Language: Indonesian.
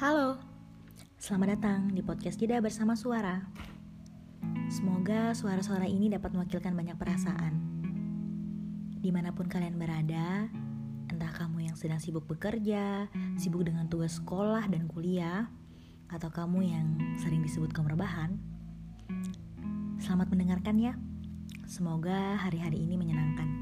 Halo, selamat datang di podcast Jeda Bersama Suara. Semoga suara-suara ini dapat mewakilkan banyak perasaan. Di mana pun kalian berada, entah kamu yang sedang sibuk bekerja, sibuk dengan tugas sekolah dan kuliah, atau kamu yang sering disebut kemerbahan, selamat mendengarkan ya. Semoga hari-hari ini menyenangkan